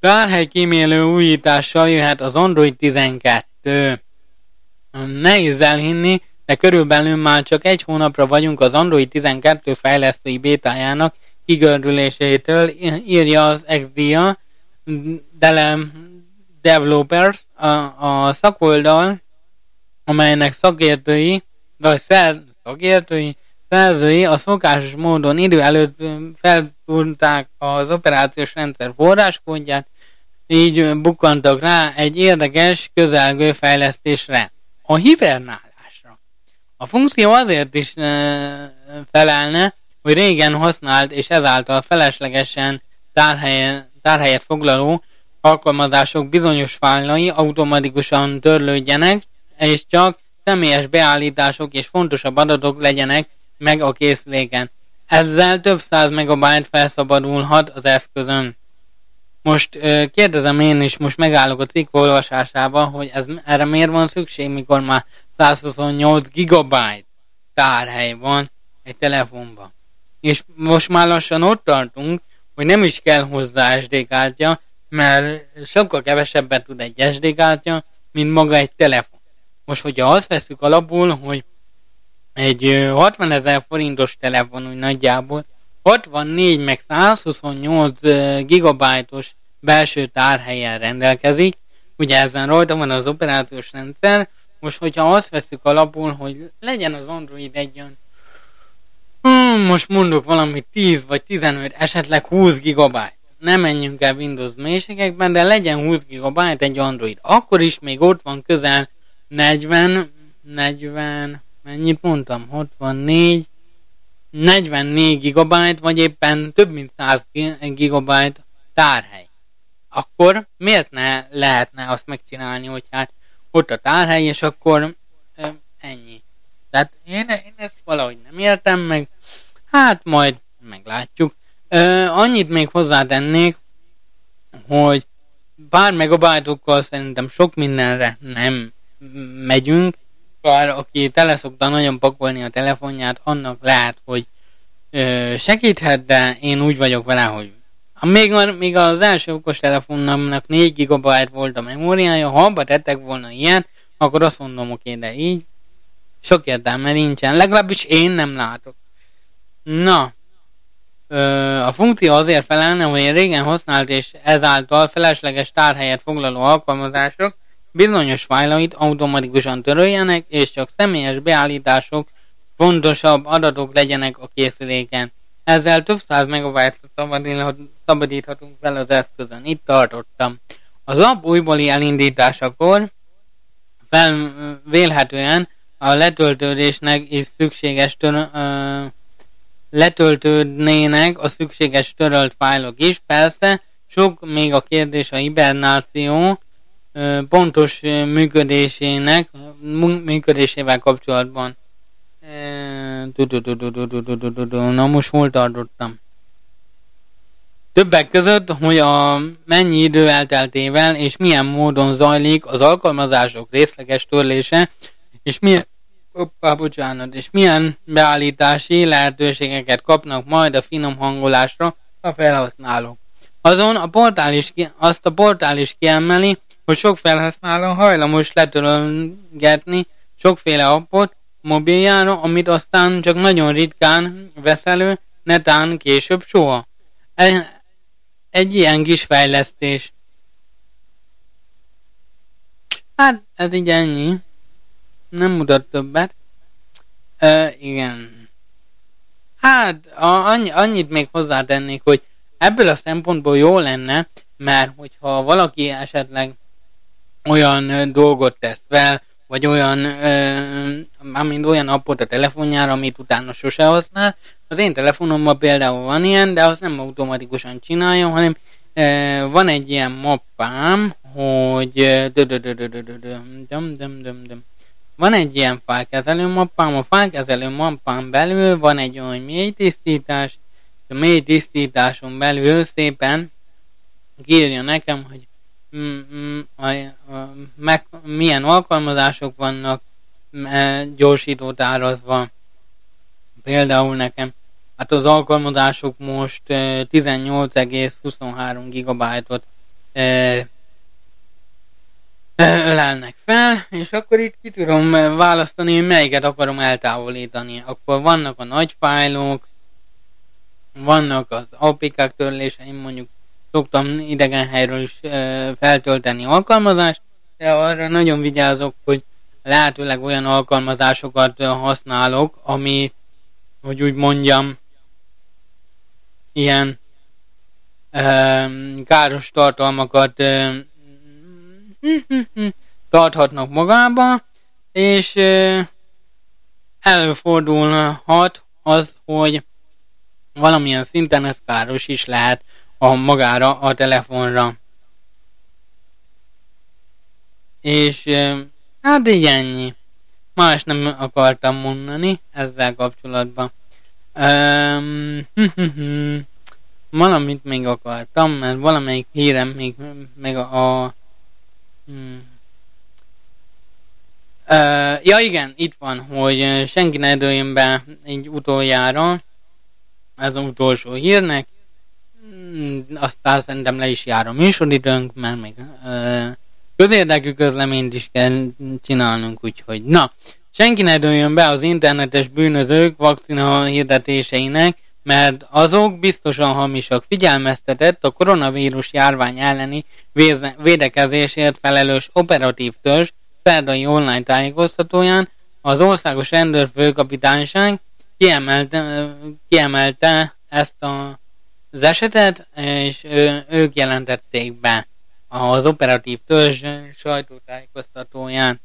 Tárhely kímélő újítással jöhet az Android 12. Nehéz elhinni, de körülbelül már csak egy hónapra vagyunk az Android 12 fejlesztői bétájának kigördülésétől, írja az XDA, Delem Developers, a, a szakoldal, amelynek szakértői, vagy szer, szakértői, szerzői a szokásos módon idő előtt feltudták az operációs rendszer forráskódját, így bukkantak rá egy érdekes, közelgő fejlesztésre. A hibernálásra. A funkció azért is e, felelne, hogy régen használt és ezáltal feleslegesen tárhelyen, tárhelyet foglaló alkalmazások bizonyos fájlai automatikusan törlődjenek, és csak személyes beállítások és fontosabb adatok legyenek meg a készüléken. Ezzel több száz megabyte felszabadulhat az eszközön. Most kérdezem én is, most megállok a cikk olvasásával, hogy ez, erre miért van szükség, mikor már 128 gigabyte tárhely van egy telefonban. És most már lassan ott tartunk, hogy nem is kell hozzá SD kártya, mert sokkal kevesebbet tud egy SD kártya, mint maga egy telefon. Most, hogyha azt veszük alapul, hogy egy 60 ezer forintos telefon úgy nagyjából 64 meg 128 gigabájtos belső tárhelyen rendelkezik, ugye ezen rajta van az operációs rendszer, most hogyha azt veszük alapul, hogy legyen az Android egy olyan hmm, most mondok valamit 10 vagy 15, esetleg 20 gigabyte nem menjünk el Windows mélységekben, de legyen 20 GB egy Android. Akkor is még ott van közel 40, 40, mennyit mondtam? 64, 44 GB, vagy éppen több mint 100 GB tárhely. Akkor miért ne lehetne azt megcsinálni, hogy hát ott a tárhely, és akkor ö, ennyi. Tehát én, én ezt valahogy nem értem meg, hát majd meglátjuk. Ö, annyit még hozzátennék, hogy pár megabájtokkal szerintem sok mindenre nem megyünk, bár aki teleszokta nagyon pakolni a telefonját, annak lehet, hogy ö, segíthet, de én úgy vagyok vele, hogy még, még az első okos telefonnak 4 GB volt a memóriája, ha abba tettek volna ilyen, akkor azt mondom, oké, de így sok értelme nincsen, legalábbis én nem látok. Na, A funkció azért felelne, hogy régen használt és ezáltal felesleges tárhelyet foglaló alkalmazások bizonyos fájlait automatikusan töröljenek, és csak személyes beállítások, fontosabb adatok legyenek a készüléken. Ezzel több száz megabyte szabadíthatunk fel az eszközön. Itt tartottam. Az app újbóli elindításakor fel, vélhetően a letöltődésnek is szükséges tör, ö, letöltődnének a szükséges törölt fájlok is. Persze, sok még a kérdés a hibernáció pontos működésének, működésével kapcsolatban. Na most hol tartottam? Többek között, hogy a mennyi idő elteltével és milyen módon zajlik az alkalmazások részleges törlése, és milyen, oppá, bocsánat, és milyen beállítási lehetőségeket kapnak majd a finom hangolásra a felhasználók. Azon a portál is, azt a portál is kiemeli, hogy sok felhasználó hajlamos letörölgetni sokféle appot mobiljára, amit aztán csak nagyon ritkán vesz elő, netán később soha. Egy ilyen kis fejlesztés. Hát, ez így ennyi. Nem mutat többet. Ö, igen. Hát, a, annyi, annyit még hozzátennék, hogy ebből a szempontból jó lenne, mert hogyha valaki esetleg olyan dolgot tesz fel, vagy olyan, amint olyan appot a telefonjára, amit utána sose használ. Az én telefonomban például van ilyen, de az nem automatikusan csinálja, hanem e, van egy ilyen mappám, hogy van egy ilyen fájkezelő mappám, a fájkezelő mappám belül van egy olyan mély tisztítás, a mély tisztításon belül szépen kírja nekem, hogy meg, milyen alkalmazások vannak e, gyorsítót árazva. Például nekem, hát az alkalmazások most 18,23 GB-ot ölelnek fel, és akkor itt ki tudom választani, hogy melyiket akarom eltávolítani. Akkor vannak a nagy fájlok, vannak az apikák törléseim, mondjuk szoktam idegen helyről is feltölteni alkalmazást, de arra nagyon vigyázok, hogy lehetőleg olyan alkalmazásokat használok, ami, hogy úgy mondjam, ilyen káros tartalmakat (laughs) tarthatnak magába, és előfordulhat az, hogy valamilyen szinten ez káros is lehet a magára a telefonra. És hát így ennyi. Más nem akartam mondani ezzel kapcsolatban. Um, (laughs) valamit még akartam, mert valamelyik hírem még meg a, a hmm. Uh, ja igen, itt van, hogy senki ne dőljön be egy utoljára, ez az utolsó hírnek, Mm, aztán szerintem le is jár a műsoridőnk, mert még ö, közérdekű közleményt is kell csinálnunk, úgyhogy na, senki ne dőljön be az internetes bűnözők vakcina hirdetéseinek, mert azok biztosan hamisak. Figyelmeztetett a koronavírus járvány elleni védekezésért felelős operatív törzs szerdai online tájékoztatóján az országos rendőrfőkapitányság kiemelte, kiemelte ezt a az esetet, és ő, ők jelentették be az operatív törzs sajtótájékoztatóján,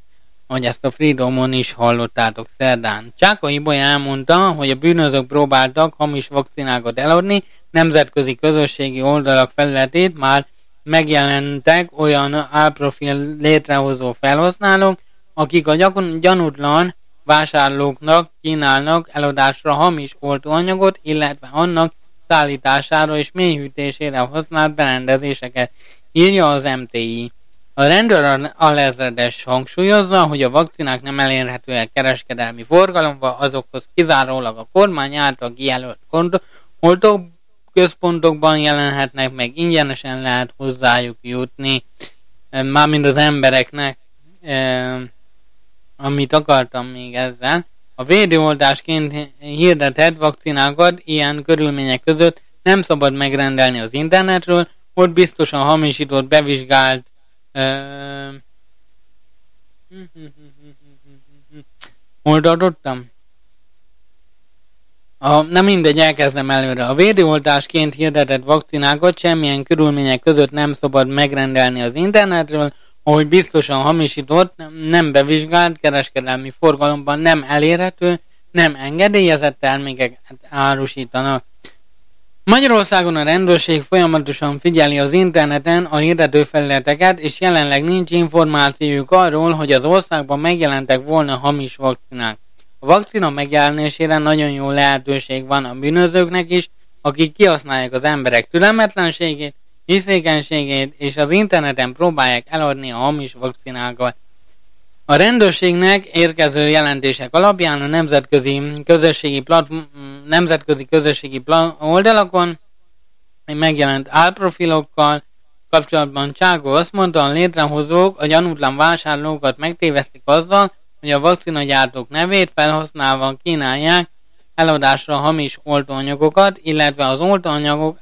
hogy ezt a Freedomon is hallottátok szerdán. Csáka Ibolya elmondta, hogy a bűnözők próbáltak hamis vakcinákat eladni, nemzetközi közösségi oldalak felületét már megjelentek olyan álprofil létrehozó felhasználók, akik a gyanútlan vásárlóknak kínálnak eladásra hamis oltóanyagot, illetve annak szállítására és mélyhűtésére használt berendezéseket, írja az MTI. A rendőr alezredes hangsúlyozza, hogy a vakcinák nem elérhetőek kereskedelmi forgalomba, azokhoz kizárólag a kormány által kijelölt oltók központokban jelenhetnek meg, ingyenesen lehet hozzájuk jutni, mármint az embereknek, amit akartam még ezzel, A védőoltásként hirdetett vakcinákat ilyen körülmények között nem szabad megrendelni az internetről, ott biztosan hamisított, bevizsgált uh, Hol adottam? A, nem mindegy, elkezdem előre. A védőoltásként hirdetett vakcinákat semmilyen körülmények között nem szabad megrendelni az internetről, ahogy biztosan hamisított, nem bevizsgált kereskedelmi forgalomban nem elérhető, nem engedélyezett termékeket árusítanak. Magyarországon a rendőrség folyamatosan figyeli az interneten a hirdetőfelületeket, és jelenleg nincs információjuk arról, hogy az országban megjelentek volna hamis vakcinák. A vakcina megjelenésére nagyon jó lehetőség van a bűnözőknek is, akik kihasználják az emberek türelmetlenségét, hiszékenységét, és az interneten próbálják eladni a hamis vakcinákat. A rendőrségnek érkező jelentések alapján a nemzetközi közösségi, plat, nemzetközi közösségi oldalakon megjelent álprofilokkal kapcsolatban Cságó azt mondta, a létrehozók a gyanútlan vásárlókat megtévesztik azzal, hogy a vakcinagyártók nevét felhasználva kínálják eladásra hamis oltóanyagokat, illetve az oltóanyagok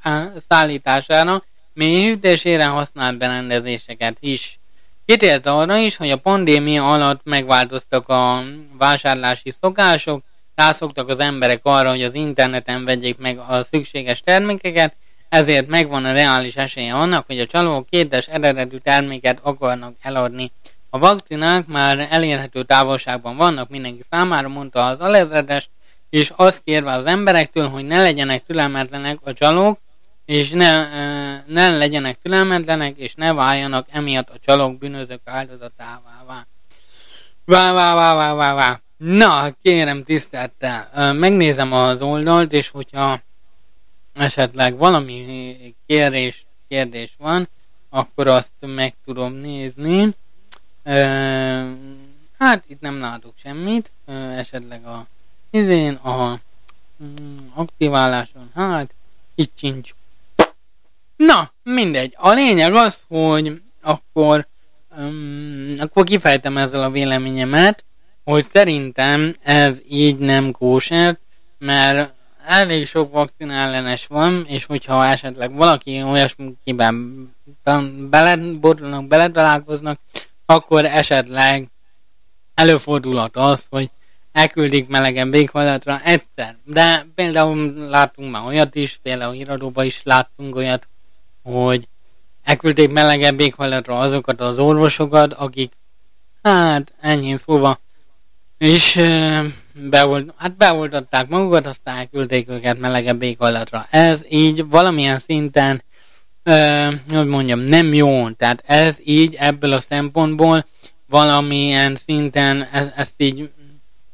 szállítására mélyhűtésére használt berendezéseket is. Kitért arra is, hogy a pandémia alatt megváltoztak a vásárlási szokások, rászoktak az emberek arra, hogy az interneten vegyék meg a szükséges termékeket, ezért megvan a reális esélye annak, hogy a csalók kétes eredetű terméket akarnak eladni. A vakcinák már elérhető távolságban vannak mindenki számára, mondta az alezredes, és azt kérve az emberektől, hogy ne legyenek türelmetlenek a csalók, és ne, ne legyenek türelmetlenek, és ne váljanak emiatt a csalók bűnözők áldozatává. Vá. Vá, vá, vá, vá, vá. Na, kérem tisztelettel, megnézem az oldalt, és hogyha esetleg valami kérdés, kérdés van, akkor azt meg tudom nézni. Hát itt nem látok semmit, esetleg a izén, a mm, aktiváláson, hát itt sincs Na, mindegy. A lényeg az, hogy akkor, um, akkor kifejtem ezzel a véleményemet, hogy szerintem ez így nem kóser, mert elég sok vakcina ellenes van, és hogyha esetleg valaki olyasmiben belebotlnak, beletalálkoznak, akkor esetleg előfordulhat az, hogy elküldik melegen béghajlatra egyszer. De például látunk már olyat is, például híradóban is láttunk olyat, hogy elküldték melegebb éghajlatra azokat az orvosokat, akik hát enyhén szóval és beold, hát beoltották magukat, aztán elküldték őket melegebb éghajlatra. Ez így valamilyen szinten, ö, hogy mondjam, nem jó. Tehát ez így ebből a szempontból valamilyen szinten ez, ezt így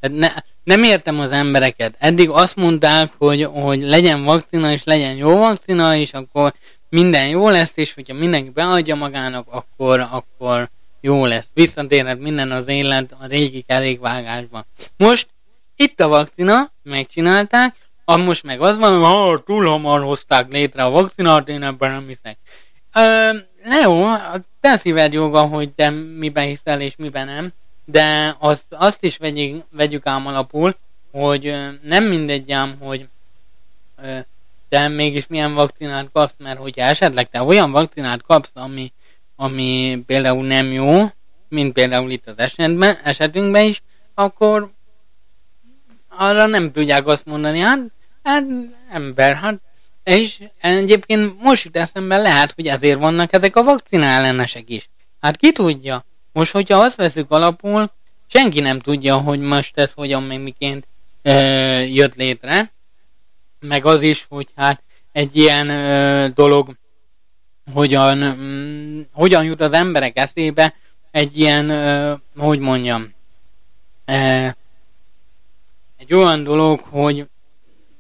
tehát ne, nem értem az embereket. Eddig azt mondták, hogy, hogy legyen vakcina, és legyen jó vakcina, és akkor minden jó lesz, és hogyha mindenki beadja magának, akkor, akkor jó lesz. Visszatérhet minden az élet a régi kerékvágásban. Most itt a vakcina, megcsinálták, a most meg az van, hogy túl hamar hozták létre a vakcinát, én ebben nem hiszek. Ö, jó, te szíved joga, hogy te miben hiszel és miben nem, de azt, azt is vegyük, vegyük ám alapul, hogy nem mindegy ám, hogy te mégis milyen vakcinát kapsz, mert hogyha esetleg te olyan vakcinát kapsz, ami, ami például nem jó, mint például itt az esetben, esetünkben is, akkor arra nem tudják azt mondani, hát, hát ember, hát és egyébként most jut eszembe lehet, hogy ezért vannak ezek a vakcina ellenesek is. Hát ki tudja? Most, hogyha azt veszük alapul, senki nem tudja, hogy most ez hogyan meg miként ö, jött létre meg az is, hogy hát egy ilyen ö, dolog hogyan, mm, hogyan jut az emberek eszébe egy ilyen, ö, hogy mondjam, ö, egy olyan dolog, hogy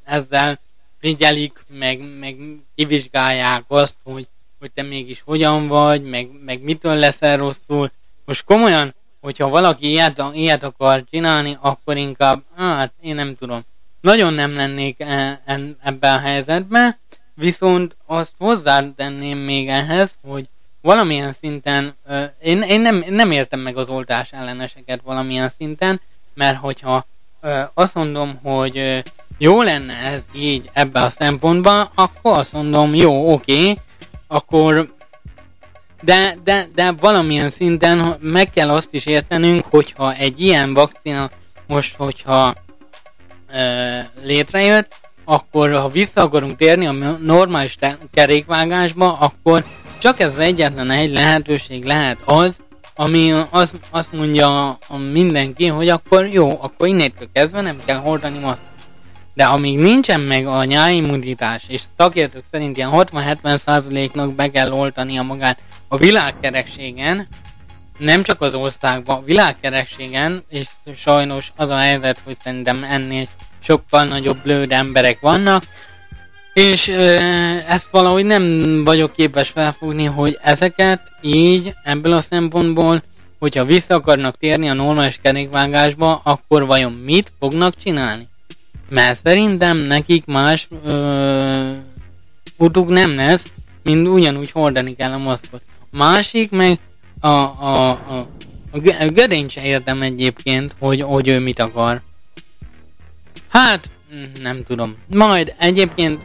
ezzel figyelik, meg, meg kivizsgálják azt, hogy, hogy te mégis hogyan vagy, meg, meg mitől leszel rosszul. Most komolyan, hogyha valaki ilyet, ilyet akar csinálni, akkor inkább, hát én nem tudom, nagyon nem lennék e, ebben a helyzetben, viszont azt hozzátenném még ehhez, hogy valamilyen szinten, én, én nem, nem értem meg az oltás elleneseket valamilyen szinten, mert hogyha azt mondom, hogy jó lenne ez így ebbe a szempontban, akkor azt mondom, jó, oké, akkor de, de, de valamilyen szinten meg kell azt is értenünk, hogyha egy ilyen vakcina most, hogyha létrejött, akkor ha vissza akarunk térni a normális kerékvágásba, akkor csak ez egyetlen egy lehetőség lehet az, ami az, azt mondja mindenki, hogy akkor jó, akkor innétől kezdve nem kell hordani maszkot. De amíg nincsen meg a nyáimmunitás, és szakértők szerint ilyen 60-70%-nak be kell oltania magát a világkerekségen, nem csak az országban, világkerekségen, és sajnos az a helyzet, hogy szerintem ennél sokkal nagyobb blőd emberek vannak, és ö, ezt valahogy nem vagyok képes felfogni, hogy ezeket így, ebből a szempontból, hogyha vissza akarnak térni a normális kerékvágásba, akkor vajon mit fognak csinálni? Mert szerintem nekik más ö, utuk nem lesz, mint ugyanúgy hordani kell a maszkot. Másik meg a, a, a, a Gödény se értem egyébként, hogy, hogy ő mit akar. Hát, nem tudom. Majd egyébként,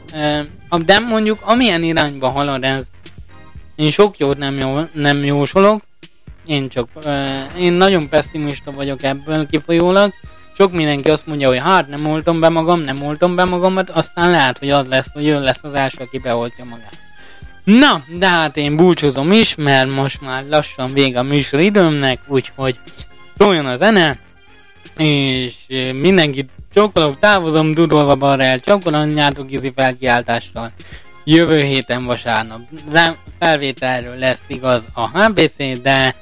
de mondjuk amilyen irányba halad ez, én sok jót nem, jó, nem jósolok, én csak, én nagyon pessimista vagyok ebből kifolyólag, sok mindenki azt mondja, hogy hát nem oltom be magam, nem oltom be magamat, aztán lehet, hogy az lesz, hogy ő lesz az első, aki beoltja magát. Na, de hát én búcsúzom is, mert most már lassan vége a műsoridőmnek, úgyhogy szóljon a zene, és mindenkit csókolok, távozom dudolva balra el, csókolom gizi felkiáltással. Jövő héten vasárnap felvételről lesz igaz a HBC, de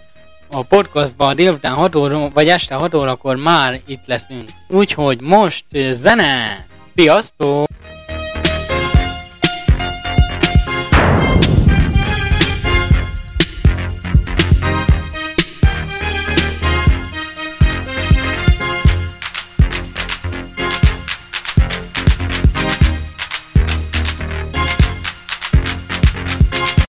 a podcastban délután 6 óra, vagy este 6 órakor már itt leszünk. Úgyhogy most zene! Sziasztok!